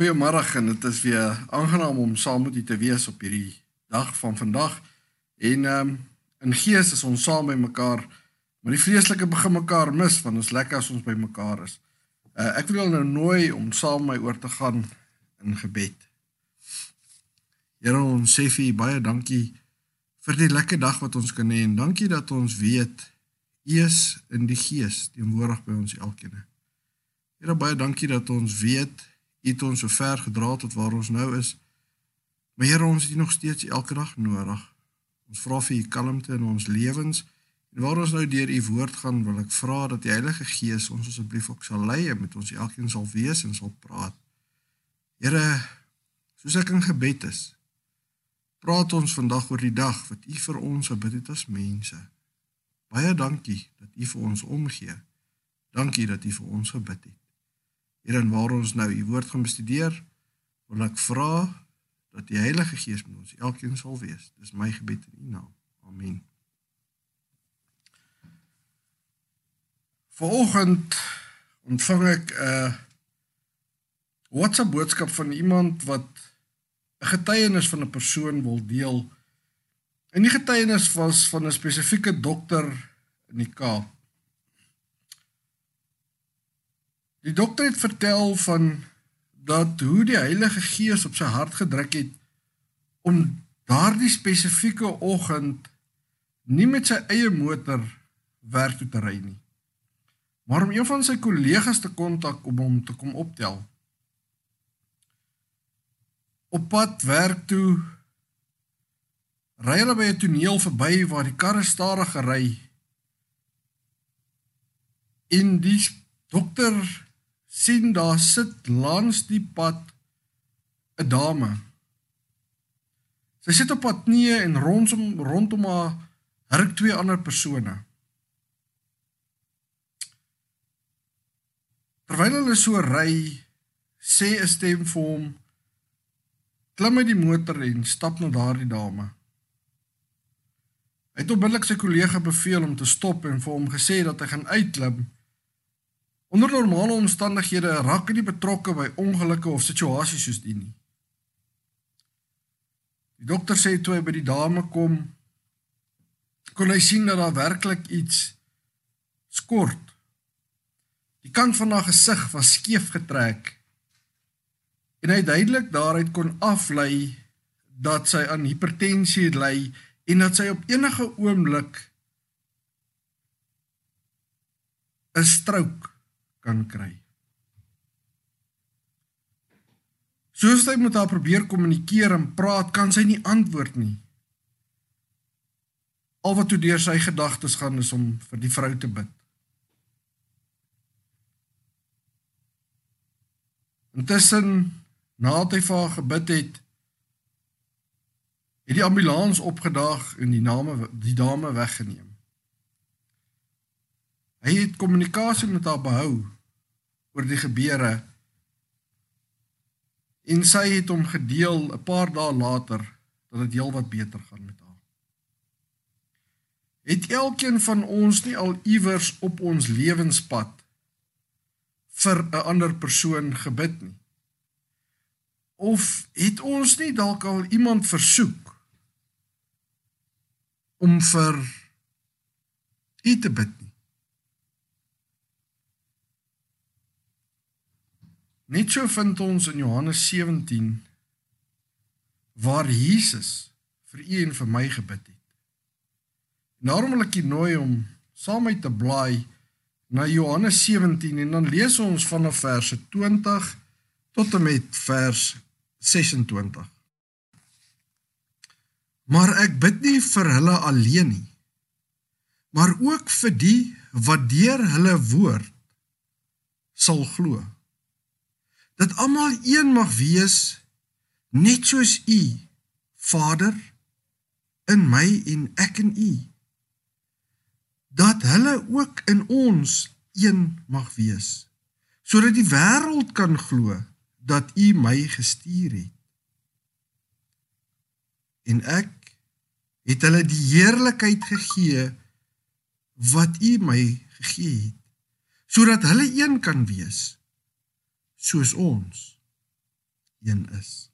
Goeiemôre en dit is weer aangenaam om saam met u te wees op hierdie dag van vandag. En ehm um, in gees is ons saam by mekaar, maar die vreeslike begin mekaar mis van ons lekker as ons by mekaar is. Uh, ek wil nou nooi om saam my oor te gaan in gebed. Here ons sê vir u baie dankie vir die lekker dag wat ons kan hê en dankie dat ons weet u is in die gees teenwoordig by ons elkeen. Here baie dankie dat ons weet het ons so ver gedra tot waar ons nou is. Maar Here, ons het U nog steeds elke dag nodig. Ons vra vir U kalmte in ons lewens. En waar ons nou deur U woord gaan, wil ek vra dat die Heilige Gees ons asseblief ook sal lei en met ons elkeen sal wees en sal praat. Here, soos ek in gebed is, praat ons vandag oor die dag wat U vir ons gebid het as mense. Baie dankie dat U vir ons omgee. Dankie dat U vir ons gebid het. Here en waar ons nou u woord gaan bestudeer, wil ek vra dat die Heilige Gees met ons elkeen sal wees. Dis my gebed in u naam. Amen. Vanoggend ontvang ek 'n uh, WhatsApp boodskap van iemand wat 'n getuienis van 'n persoon wil deel. En die getuienis was van 'n spesifieke dokter in die Kaap. Die dokter het vertel van dat hoe die Heilige Gees op sy hart gedruk het om daardie spesifieke oggend nie met sy eie motor werk toe te ry nie. Maar om een van sy kollegas te kontak om hom te kom optel. Op pad werk toe ry hulle by 'n toneel verby waar die karre stadig gery. In die dokter sien daar sit langs die pad 'n dame. Sy sit op pad knieë en rondom rondom haar hurk twee ander persone. Terwyl hulle so ry, sê 'n stem vir hom: "Klim uit die motor en stap na daardie dame." Hy het onmiddellik sy kollega beveel om te stop en vir hom gesê dat hy gaan uitklim Onder normale omstandighede raak hy nie betrokke by ongelukke of situasies soos die nie. Die dokter sê toe hy by die dame kom, kon hy sien dat daar werklik iets skort. Die kant van haar gesig was skeef getrek. En hy duidelik daaruit kon aflei dat sy aan hipertensie ly en dat sy op enige oomblik 'n strook kan kry. Soos hy met haar probeer kommunikeer en praat, kan sy nie antwoord nie. Al wat toe deur sy gedagtes gaan is om vir die vrou te bid. Intussen nadat hy vir haar gebid het, het die ambulans opgedaag en die name die dame weggeneem. Hy het kommunikasie met haar behou oor die gebeure en sy het hom gedeel 'n paar dae later dat dit heelwat beter gaan met haar. Het elkeen van ons nie al iewers op ons lewenspad vir 'n ander persoon gebid nie? Of het ons nie dalk al iemand versoek om vir u te bid nie? Net so vind ons in Johannes 17 waar Jesus vir u en vir my gebid het. Daarom wil ek u nooi om saam met te blaai na Johannes 17 en dan lees ons vanaf verse 20 tot en met vers 26. Maar ek bid nie vir hulle alleen nie, maar ook vir die wat deur hulle woord sal glo dat almal een mag wees net soos u Vader in my en ek in u. Dat hulle ook in ons een mag wees sodat die wêreld kan glo dat u my gestuur het. En ek het hulle die heerlikheid gegee wat u my gegee het sodat hulle een kan wees soos ons. een is.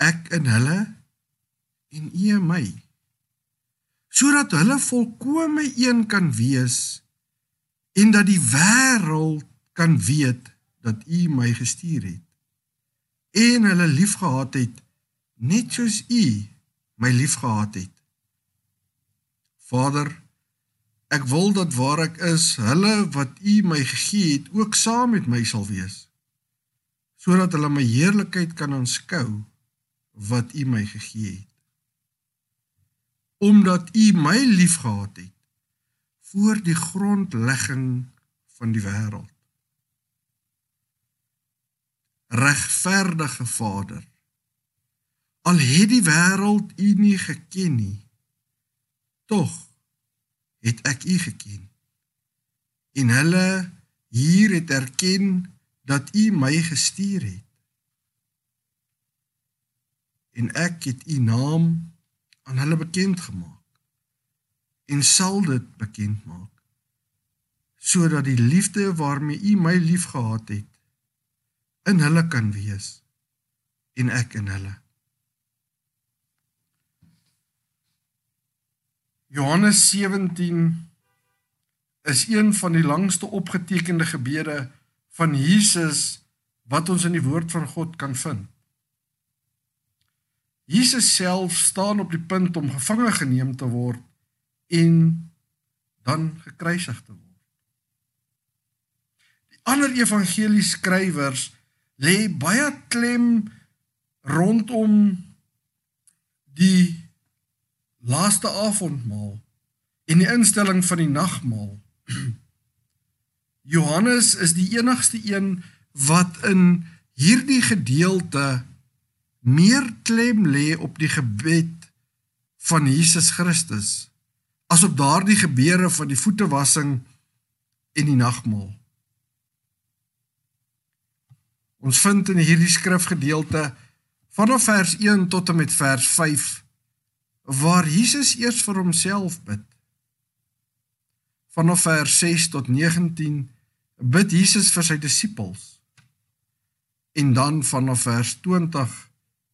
Ek in hulle en U in my sodat hulle volkome een kan wees en dat die wêreld kan weet dat U my gestuur het en hulle liefgehad het net soos U my liefgehad het. Vader, ek wil dat waar ek is, hulle wat U my gegee het, ook saam met my sal wees, sodat hulle my heerlikheid kan aanskou wat U my gegee het. Omdat U my liefgehad het voor die grondlegging van die wêreld regverdige Vader. Al het die wêreld U nie geken nie, tog het ek U geken. En hulle hier het erken dat U my gestuur het. En ek het U naam aan hulle bekend gemaak en sal dit bekend maak sodat die liefde waarmee U my liefgehad het in hulle kan wees en ek in hulle. Johannes 17 is een van die langste opgetekende gebede van Jesus wat ons in die woord van God kan vind. Jesus self staan op die punt om gevange geneem te word en dan gekruisig te word. Die ander evangelie skrywers lê baie klem rondom die laaste avondmaal en die instelling van die nagmaal. Johannes is die enigste een wat in hierdie gedeelte meer klem lê op die gebed van Jesus Christus as op daardie gebeure van die voetewassing en die nagmaal. Ons vind in hierdie skrifgedeelte vanaf vers 1 tot en met vers 5 waar Jesus eers vir homself bid. Vanaf vers 6 tot 19 bid Jesus vir sy disippels. En dan vanaf vers 20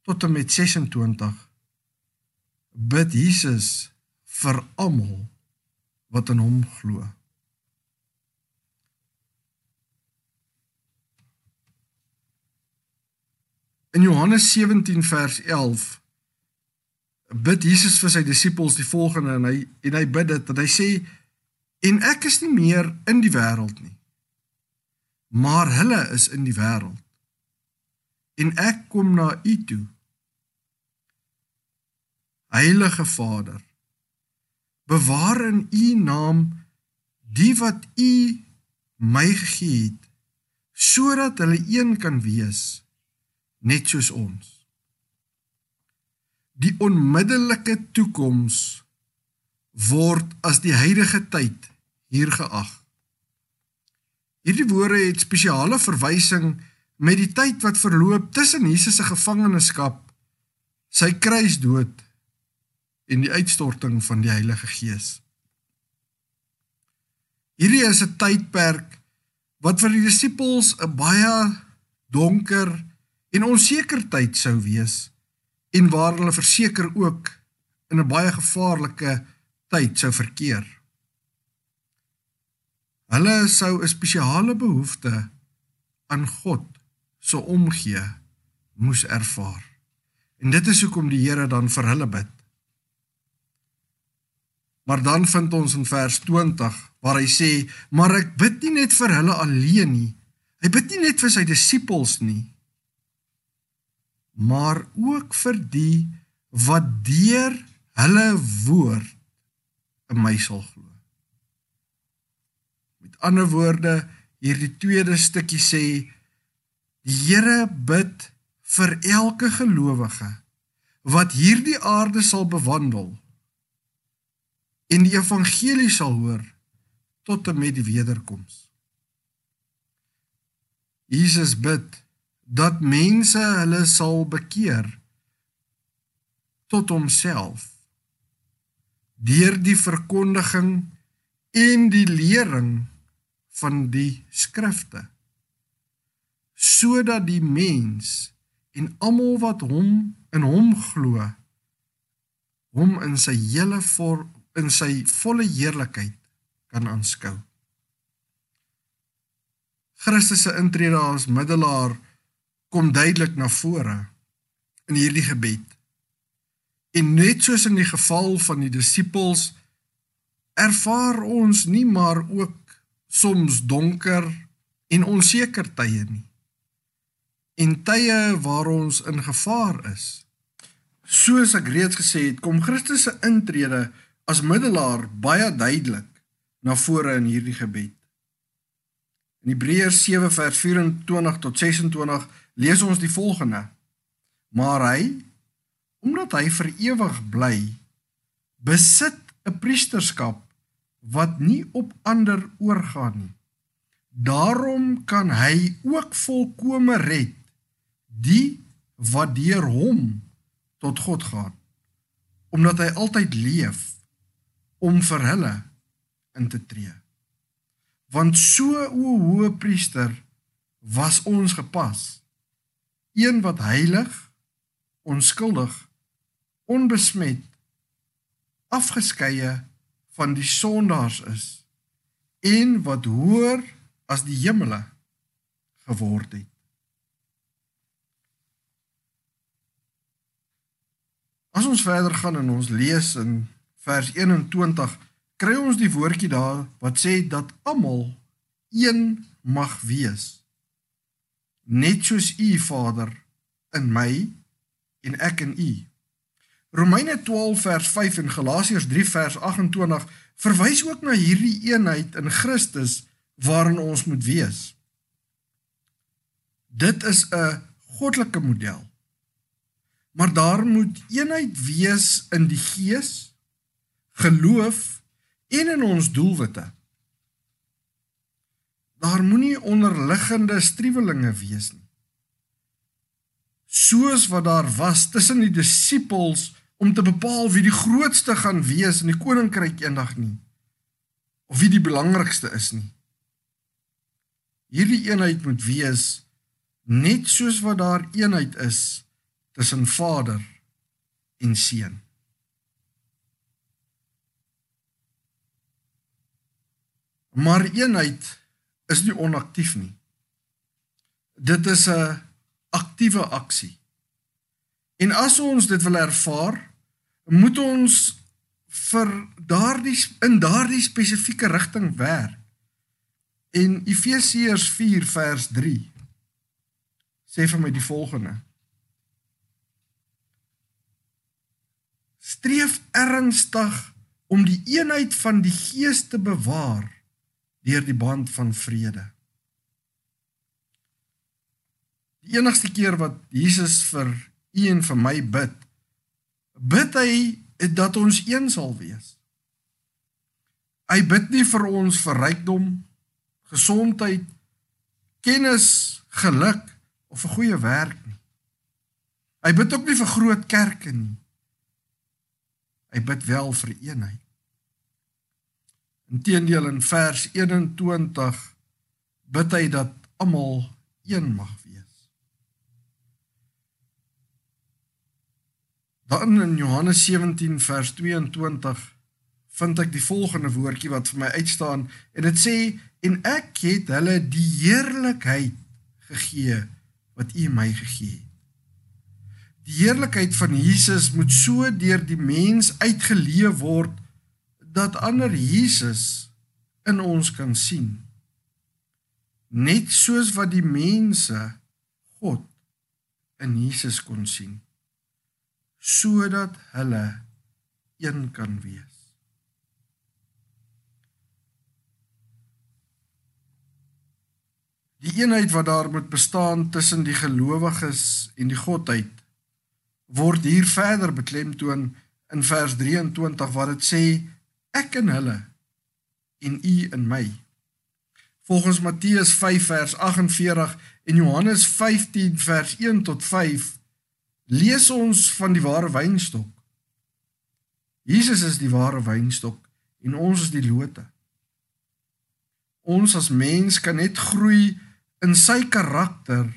tot en met 26 bid Jesus vir almal wat in hom glo. In Johannes 17 vers 11 bid Jesus vir sy disippels die volgende en hy en hy bid dit dat hy sê en ek is nie meer in die wêreld nie maar hulle is in die wêreld en ek kom na u toe Heilige Vader bewaar in u naam die wat u my gegee het sodat hulle een kan wees net soos ons. Die onmiddellike toekoms word as die huidige tyd hier geag. Hierdie woorde het spesiale verwysing met die tyd wat verloop tussen Jesus se gevangenskap, sy kruisdood en die uitstorting van die Heilige Gees. Hierdie is 'n tydperk wat vir die disippels 'n baie donker en onseker tyd sou wees en waar hulle verseker ook in 'n baie gevaarlike tyd sou verkeer. Hulle sou 'n spesiale behoefte aan God se omgee moes ervaar. En dit is hoekom die Here dan vir hulle bid. Maar dan vind ons in vers 20 waar hy sê, "Maar ek bid nie net vir hulle alleen nie. Hy bid nie net vir sy disippels nie, maar ook vir die wat deur hulle woord in my sal glo. Met ander woorde, hierdie tweede stukkie sê die Here bid vir elke gelowige wat hierdie aarde sal bewandel en die evangelie sal hoor tot en met die wederkoms. Jesus bid dat mense hulle sal bekeer tot homself deur die verkondiging en die lering van die skrifte sodat die mens en almal wat hom in hom glo hom in sy hele voor in sy volle heerlikheid kan aanskou. Christus se intrede as middelaar kom duidelik na vore in hierdie gebed. En net soos in die geval van die disippels ervaar ons nie maar ook soms donker en onseker tye nie. En tye waar ons in gevaar is. Soos ek reeds gesê het, kom Christus se intrede as middelaar baie duidelik na vore in hierdie gebed. In Hebreërs 7 vers 24 tot 26 lees ons die volgende: Maar hy, omdat hy vir ewig bly, besit 'n priesterskap wat nie op ander oorgaan nie. Daarom kan hy ook volkome red die wat deur hom tot God gaan omdat hy altyd leef om vir hulle in te tree. Want so o hoë priester was ons gepas. Een wat heilig, onskuldig, onbesmet, afgeskeie van die sondaars is en wat hoër as die hemele geword het. As ons verder gaan en ons lees in vers 21 kry ons die woordjie daar wat sê dat almal een mag wees. Net soos U Vader in my en ek in U. Romeine 12 vers 5 en Galasiërs 3 vers 28 verwys ook na hierdie eenheid in Christus waarin ons moet wees. Dit is 'n goddelike model. Maar daar moet eenheid wees in die gees, geloof en in ons doelwitte. Daar moenie onderliggende striwelinge wees nie. Soos wat daar was tussen die disippels om te bepaal wie die grootste gaan wees in die koninkryk eendag nie of wie die belangrikste is nie. Hierdie eenheid moet wees net soos wat daar eenheid is tussen Vader en Seun. Maar eenheid is nie onaktief nie. Dit is 'n aktiewe aksie. En as ons dit wil ervaar, moet ons vir daardie in daardie spesifieke rigting werk. En Efesiërs 4 vers 3 sê vir my die volgende: Streef ernstig om die eenheid van die Gees te bewaar deur die band van vrede. Die enigste keer wat Jesus vir u en vir my bid, bid hy dat ons een sal wees. Hy bid nie vir ons vir rykdom, gesondheid, kennis, geluk of 'n goeie werk nie. Hy bid ook nie vir groot kerke nie. Hy bid wel vir eenheid. Inteendeel in vers 21 bid hy dat almal een mag wees. Dan in Johannes 17 vers 22 vind ek die volgende woordjie wat vir my uitstaan en dit sê en ek het hulle die heerlikheid gegee wat U my gegee het. Die heerlikheid van Jesus moet so deur die mens uitgeleef word dat ander Jesus in ons kan sien. Net soos wat die mense God in Jesus kon sien sodat hulle een kan wees. Die eenheid wat daar moet bestaan tussen die gelowiges en die godheid word hier verder beklemtoon in vers 23 waar dit sê ek in hulle en u in my. Volgens Matteus 5 vers 48 en Johannes 15 vers 1 tot 5 lees ons van die ware wynstok. Jesus is die ware wynstok en ons is die lote. Ons as mens kan net groei in sy karakter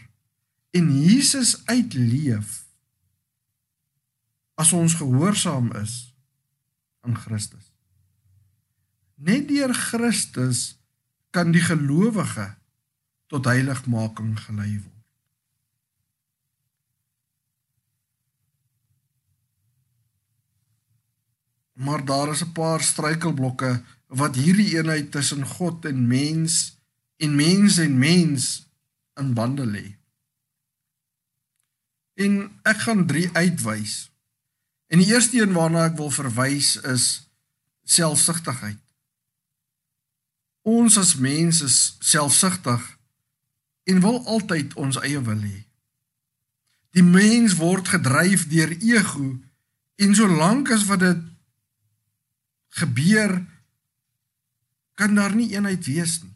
en Jesus uitleef as ons gehoorsaam is aan Christus. Net deur Christus kan die gelowige tot heiligmaking gelei word. Maar daar is 'n paar struikelblokke wat hierdie eenheid tussen God en mens en mens en mens in bande lê. En ek gaan 3 uitwys. En die eerste een waarna ek wil verwys is selfsugtigheid. Ons as mense is selfsugtig en wil altyd ons eie wil hê. Die mens word gedryf deur ego en solank as wat dit gebeur kan daar nie eenheid wees nie.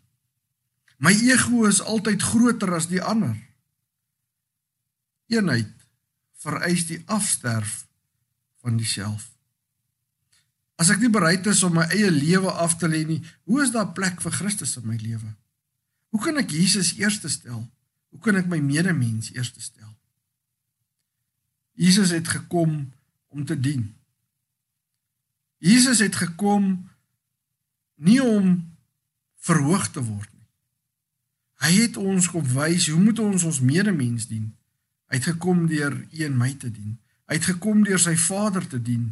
My ego is altyd groter as die ander. Eenheid vereis die afsterf van diself. As ek nie bereid is om my eie lewe af te lê nie, hoe is daar plek vir Christus in my lewe? Hoe kan ek Jesus eerste stel? Hoe kan ek my medemens eerste stel? Jesus het gekom om te dien. Jesus het gekom nie om verhoog te word nie. Hy het ons kom wys hoe moet ons ons medemens dien? Hy het gekom deur een my te dien. Hy het gekom deur sy Vader te dien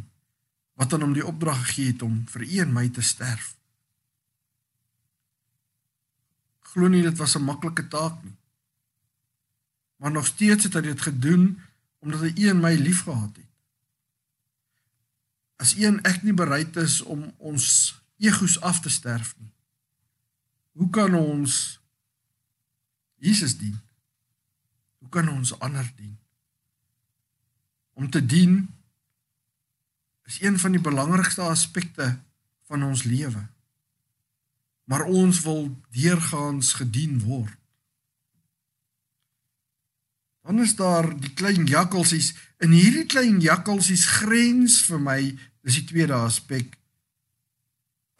wat aan hom die opdrag gegee het om vir een my te sterf. Glo nie dit was 'n maklike taak nie. Maar nog steeds het hy dit gedoen omdat hy een my liefgehad het. As een ek nie bereid is om ons egos af te sterf nie. Hoe kan ons Jesus dien? Hoe kan ons ander dien? om te dien is een van die belangrikste aspekte van ons lewe. Maar ons wil deurgaans gedien word. Dan is daar die klein jakkalsies. In hierdie klein jakkalsies grens vir my, dis die tweede aspek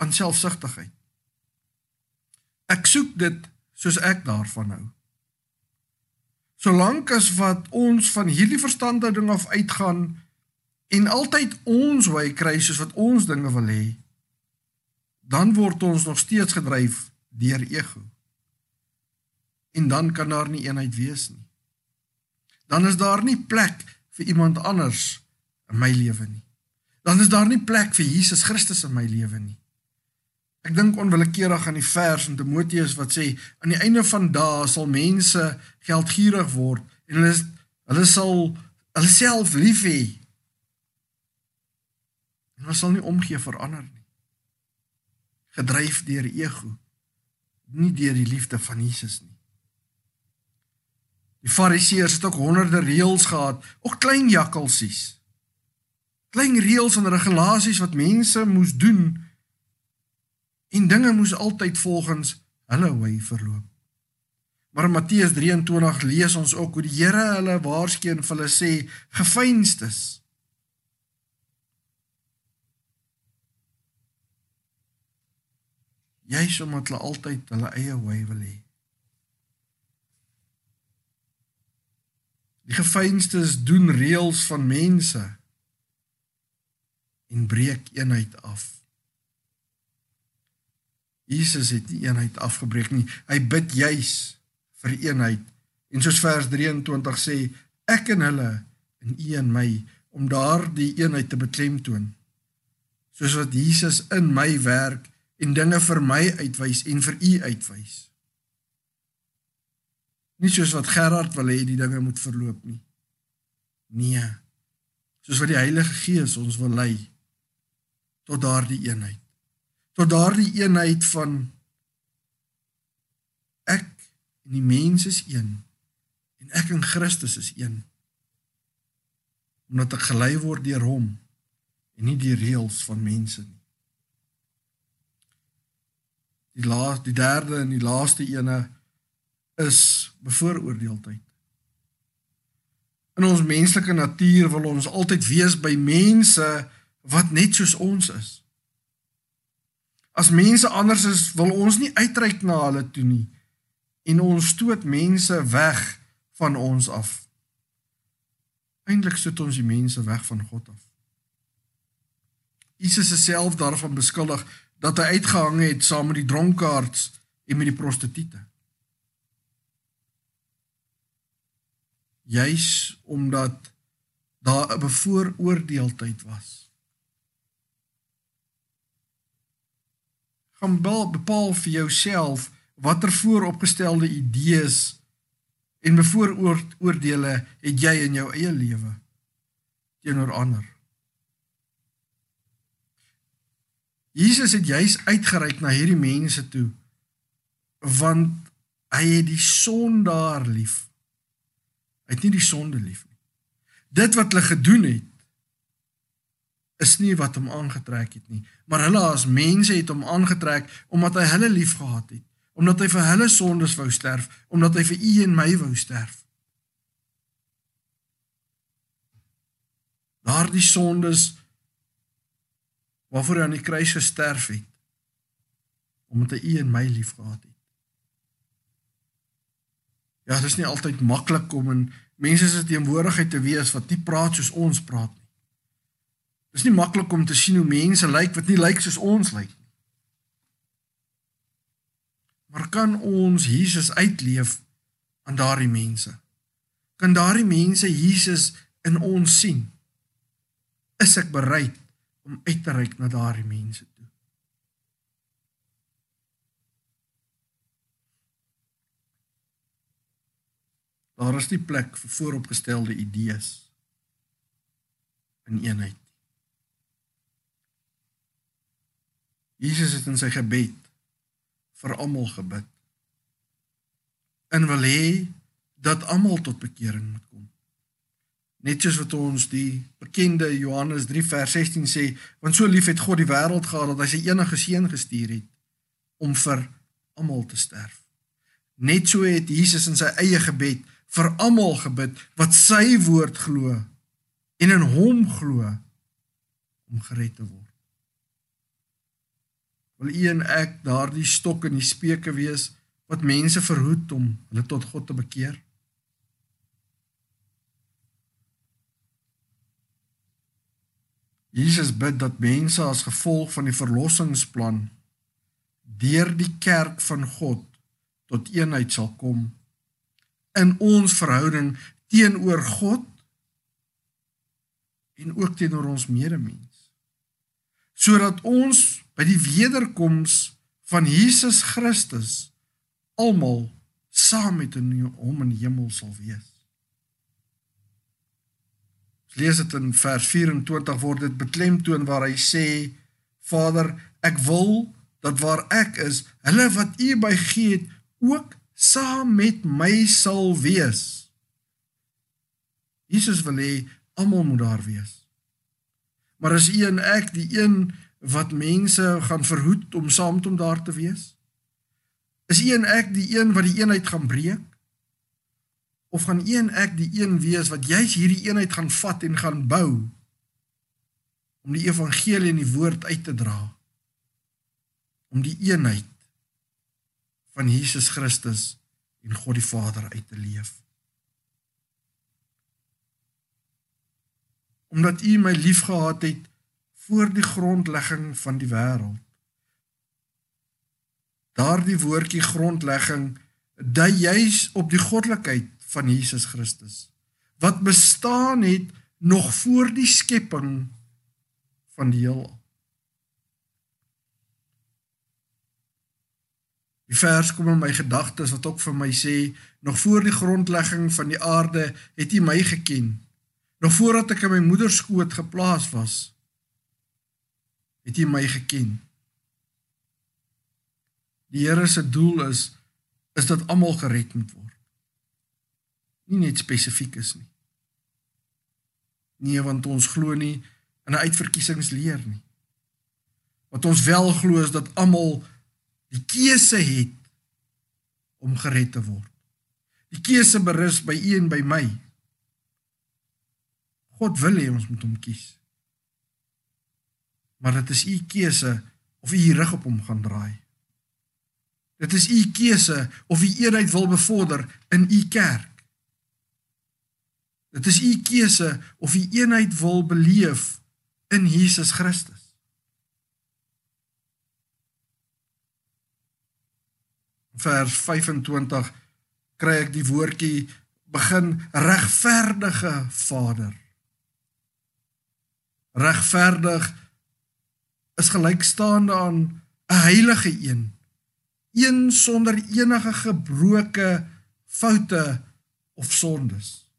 aan selfsugtigheid. Ek soek dit soos ek daarvan hou. Solank as wat ons van hierdie verstandhouding af uitgaan en altyd ons wy kry soos wat ons dinge wil hê, dan word ons nog steeds gedryf deur ego. En dan kan daar nie eenheid wees nie. Dan is daar nie plek vir iemand anders in my lewe nie. Dan is daar nie plek vir Jesus Christus in my lewe nie. Ek dink onwillekeurig aan die vers in Timoteus wat sê aan die einde van dae sal mense geldgierig word en hulle hulle sal hulle self lief hê. En hulle sal nie omgee vir ander nie. Gedryf deur ego, nie deur die liefde van Jesus nie. Die Fariseërs het ook honderde reëls gehad, ook klein jakkalsies. Klein reëls en regulasies wat mense moes doen en dinge moes altyd volgens hulle wy verloop. Maar in Matteus 23 lees ons ook hoe die Here hulle waarsku en hulle sê gefeinstes. Jy's omdat hulle altyd hulle eie wy wil hê. Die gefeinstes doen reëls van mense en breek eenheid af. Jesus het die eenheid afgebreek nie. Hy bid juis vir eenheid. En soos vers 23 sê, ek en hulle en u en my om daardie eenheid te beklemtoon. Soos wat Jesus in my werk en dinge vir my uitwys en vir u uitwys. Nie soos wat Gerard wil hê die dinge moet verloop nie. Nee. Soos wat die Heilige Gees ons wil lei tot daardie eenheid tot daardie eenheid van ek en die mens is een en ek en Christus is een omdat ek gelei word deur hom en nie die reëls van mense nie die laaste die derde en die laaste ene is bevooroordeeldheid in ons menslike natuur wil ons altyd wees by mense wat net soos ons is As mense anders is, wil ons nie uitreik na hulle toe nie. en ons stoot mense weg van ons af. Eindelik stoot ons die mense weg van God af. Jesus is self daarvan beskuldig dat hy uitgehang het saam met die dronkaards en met die prostituie. Juis omdat daar 'n bevooroordeeldheid was. Gaan bepaal vir jouself watter vooropgestelde idees en bevooroordeele het jy in jou eie lewe teenoor ander. Jesus het juis uitgereik na hierdie mense toe want hy het die sondaar lief. Hy het nie die sonde lief nie. Dit wat hulle gedoen het is nie wat hom aangetrek het nie, maar hulle as mense het hom aangetrek omdat hy hulle liefgehad het, omdat hy vir hulle sondes wou sterf, omdat hy vir u en my wou sterf. Daardie sondes waarvoor hy aan die kruis gesterf het, omdat hy en my liefgehad het. Ja, dit is nie altyd maklik om in mense se teenwoordigheid te wees wat nie praat soos ons praat nie. Dit is nie maklik om te sien hoe mense lyk wat nie lyk soos ons lyk nie. Maar kan ons Jesus uitleef aan daardie mense? Kan daardie mense Jesus in ons sien? Is ek bereid om uit te reik na daardie mense toe? Daar is nie plek vir vooropgestelde idees in eenheid. Jesus het in sy gebed vir almal gebid. En wil hê dat almal tot bekering moet kom. Net soos wat ons die bekende Johannes 3 vers 16 sê, want so lief het God die wêreld gehad dat hy sy enige seun gestuur het om vir almal te sterf. Net so het Jesus in sy eie gebed vir almal gebid wat sy woord glo en in hom glo om gered te word. Wil u en ek daardie stok in die speuke wees wat mense verhoed om hulle tot God te bekeer? Jesus bid dat mense as gevolg van die verlossingsplan deur die kerk van God tot eenheid sal kom in ons verhouding teenoor God en ook teenoor ons medemens sodat ons by die wederkoms van Jesus Christus almal saam met hom in die hemel sal wees. Lees dit in vers 24 word dit beklemtoon waar hy sê: Vader, ek wil dat waar ek is, hulle wat U by gee het, ook saam met my sal wees. Jesus wil hê almal moet daar wees. Maar as U en ek die een wat mense gaan verhoed om saam met hom daar te wees? Is u en ek die een wat die eenheid gaan breek? Of gaan u en ek die een wees wat juis hierdie eenheid gaan vat en gaan bou om die evangelie en die woord uit te dra? Om die eenheid van Jesus Christus en God die Vader uit te leef. Omdat u my liefgehad het, voor die grondlegging van die wêreld. Daardie woordjie grondlegging dui juis op die goddelikheid van Jesus Christus wat bestaan het nog voor die skepping van die heelal. Die vers kom in my gedagtes wat ook vir my sê nog voor die grondlegging van die aarde het U my geken. Nog voordat ek in my moeder skoot geplaas was, het jy my geken. Die Here se doel is is dat almal gered moet word. Nie net spesifiek is nie. Nee, want ons glo nie in 'n uitverkiesingsleer nie. Wat ons wel glo is dat almal die keuse het om gered te word. Die keuse berus by u en by my. God wil hê ons moet hom kies maar dit is u keuse of u rug op hom gaan draai. Dit is u keuse of u eenheid wil bevorder in u kerk. Dit is u keuse of u eenheid wil beleef in Jesus Christus. Vers 25 kry ek die woordjie begin regverdige Vader. Regverdig is gelykstaande aan 'n heilige een. Een sonder enige gebroke foute of sondes.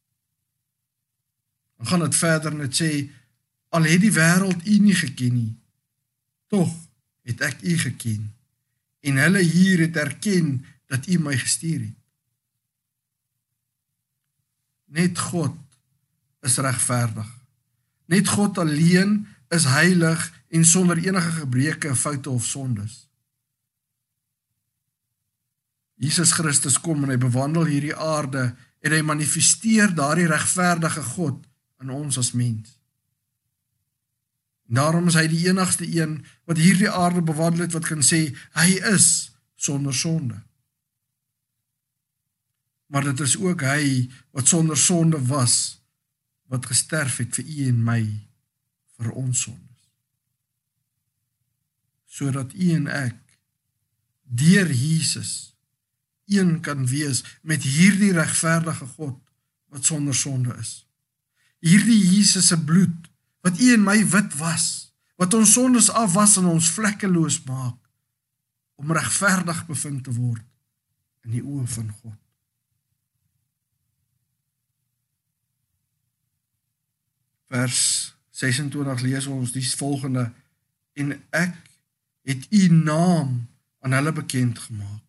Dan gaan dit verder en dit sê al het die wêreld u nie geken nie, tog het ek u geken en hulle hier het erken dat u my gestuur het. Net God is regverdig. Net God alleen is heilig en sonder enige gebreke, foute of sondes. Jesus Christus kom en hy bewandel hierdie aarde en hy manifesteer daardie regverdige God in ons as mens. Daarom is hy die enigste een wat hierdie aarde bewandel het wat kan sê hy is sonder sonde. Maar dit is ook hy wat sonder sonde was wat gesterf het vir u en my vir ons sondes. Sodat u en ek deur Jesus een kan wees met hierdie regverdige God wat sonder sonde is. Hierdie Jesus se bloed wat u en my wit was, wat ons sondes afwas en ons vlekkeloos maak om regverdig bevind te word in die oë van God. Vers 26 lees ons die volgende en ek het u naam aan hulle bekend gemaak.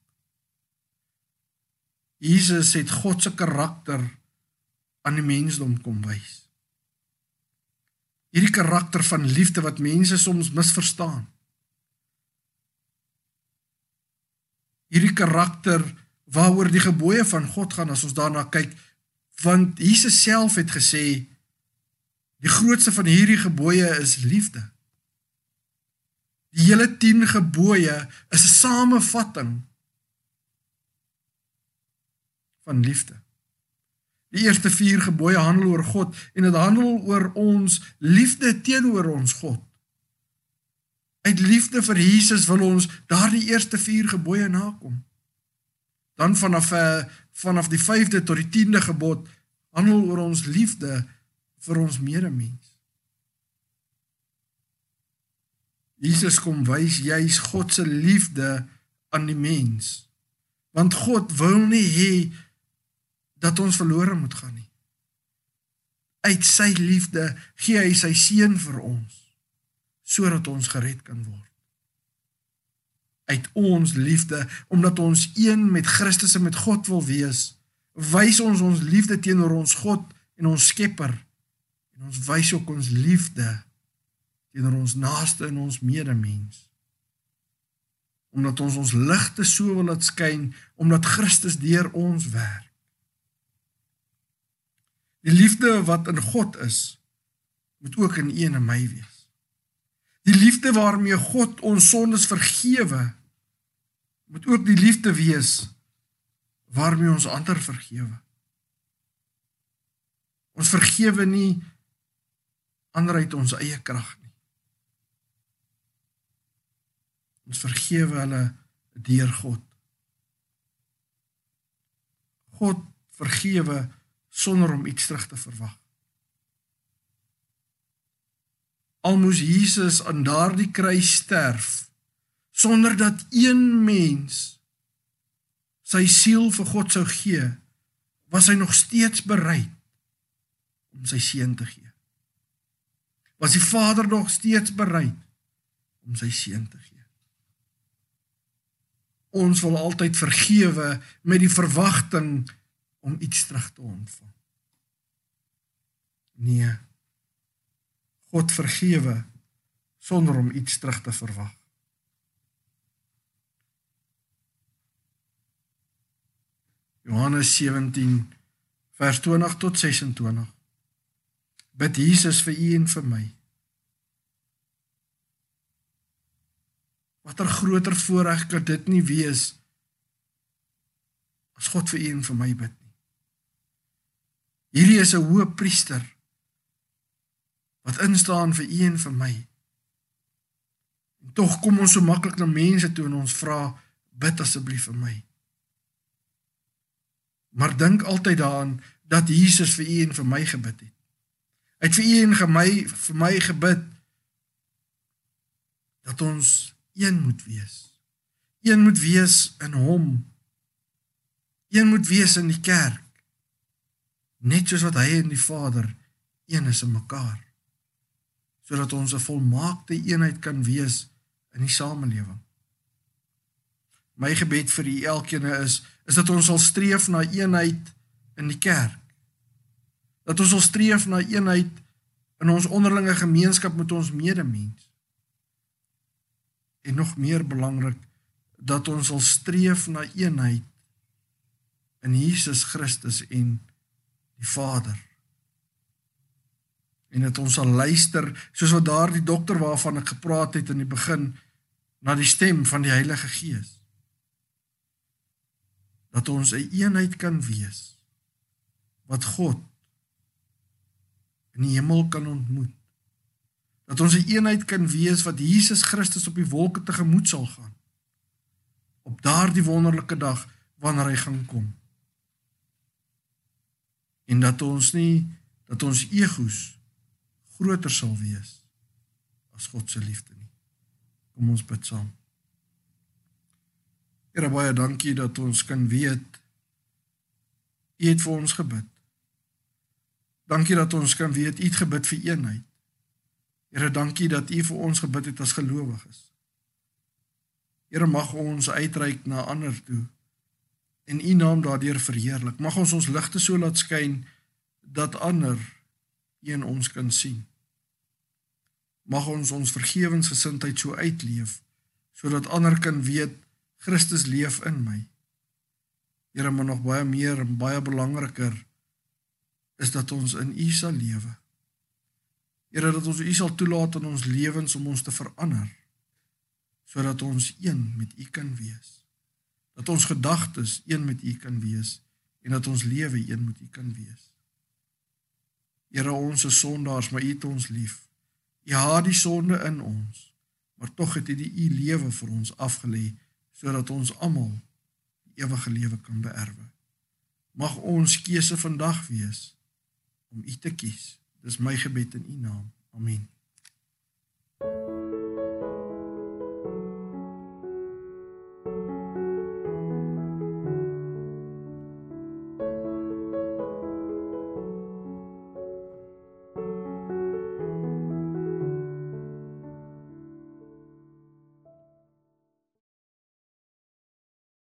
Jesus het God se karakter aan die mensdom kom wys hierdie karakter van liefde wat mense soms misverstaan. Hierdie karakter waaroor die gebooie van God gaan as ons daarna kyk, want Jesus self het gesê die grootste van hierdie gebooie is liefde. Die hele 10 gebooie is 'n samevatting van liefde. Die eerste 4 gebooie handel oor God en dit handel oor ons liefde teenoor ons God. Uit liefde vir Jesus wil ons daardie eerste 4 gebooie nakom. Dan vanaf eh, vanaf die 5de tot die 10de gebod handel oor ons liefde vir ons medemens. Jesus kom wys juis God se liefde aan die mens. Want God wil nie hê dat ons verlore moet gaan nie. Uit sy liefde gee hy sy seun vir ons sodat ons gered kan word. Uit ons liefde omdat ons een met Christus en met God wil wees, wys ons ons liefde teenoor ons God en ons Skepper en ons wys ook ons liefde teenoor ons naaste en ons medemens. Omdat ons ons ligte so wil laat skyn omdat Christus deur ons werk. Die liefde wat in God is, moet ook in een en my wees. Die liefde waarmee God ons sondes vergewe, moet ook die liefde wees waarmee ons ander vergewe. Ons vergewe nie ander uit ons eie krag nie. Ons vergewe hulle deur God. God vergewe sonder om iets terug te verwag. Al moes Jesus aan daardie kruis sterf sonder dat een mens sy siel vir God sou gee, was hy nog steeds bereid om sy seun te gee. Was die Vader nog steeds bereid om sy seun te gee. Ons wil altyd vergewe met die verwagting om iets terug te ontvang. Nee. God vergewe sonder om iets terug te verwag. Johannes 17 vers 20 tot 26. Bid Jesus vir u en vir my. Watter groter voorreg kan dit nie wees as God vir u en vir my bid. Hierdie is 'n hoë priester wat instaan vir u en vir my. En tog kom ons so maklik na mense toe en ons vra bid asseblief vir my. Maar dink altyd daaraan dat Jesus vir u en vir my gebid het. Hy het vir u en vir my vir my gebid dat ons een moet wees. Een moet wees in hom. Een moet wees in die kerk. Net soos wat hy en die Vader een is in mekaar. Sodat ons 'n volmaakte eenheid kan wees in die samelewing. My gebed vir u elkeen is is dat ons sal streef na eenheid in die kerk. Dat ons sal streef na eenheid in ons onderlinge gemeenskap met ons medemens. En nog meer belangrik dat ons sal streef na eenheid in Jesus Christus en die Vader. En dat ons sal luister soos wat daardie dokter waarvan ek gepraat het in die begin na die stem van die Heilige Gees. Dat ons 'n eenheid kan wees wat God in die hemel kan ontmoet. Dat ons 'n eenheid kan wees wat Jesus Christus op die wolke tegemoet sal gaan. Op daardie wonderlike dag wanneer hy gaan kom. En dat ons nie dat ons egos groter sal wees as God se liefde nie. Kom ons bid saam. Here baie dankie dat ons kan weet U het vir ons gebid. Dankie dat ons kan weet U het gebid vir eenheid. Here, dankie dat U vir ons gebid het as gelowiges. Here, mag ons uitreik na ander toe en U naam daardeur verheerlik. Mag ons ons ligte so laat skyn dat ander een ons kan sien. Mag ons ons vergewensgesindheid so uitleef sodat ander kan weet Christus leef in my. Here, maar nog baie meer en baie belangriker is dat ons in U sal lewe. Here dat ons U sal toelaat in ons lewens om ons te verander sodat ons een met U kan wees. Dat ons gedagtes een met U kan wees en dat ons lewe een met U kan wees. Here ons is sondaars, maar U het ons lief. U haat die sonde in ons, maar tog het U die U lewe vir ons afgelê sodat ons almal die ewige lewe kan beerwe. Mag ons keuse vandag wees om U te kies. Dis my gebed in U naam. Amen.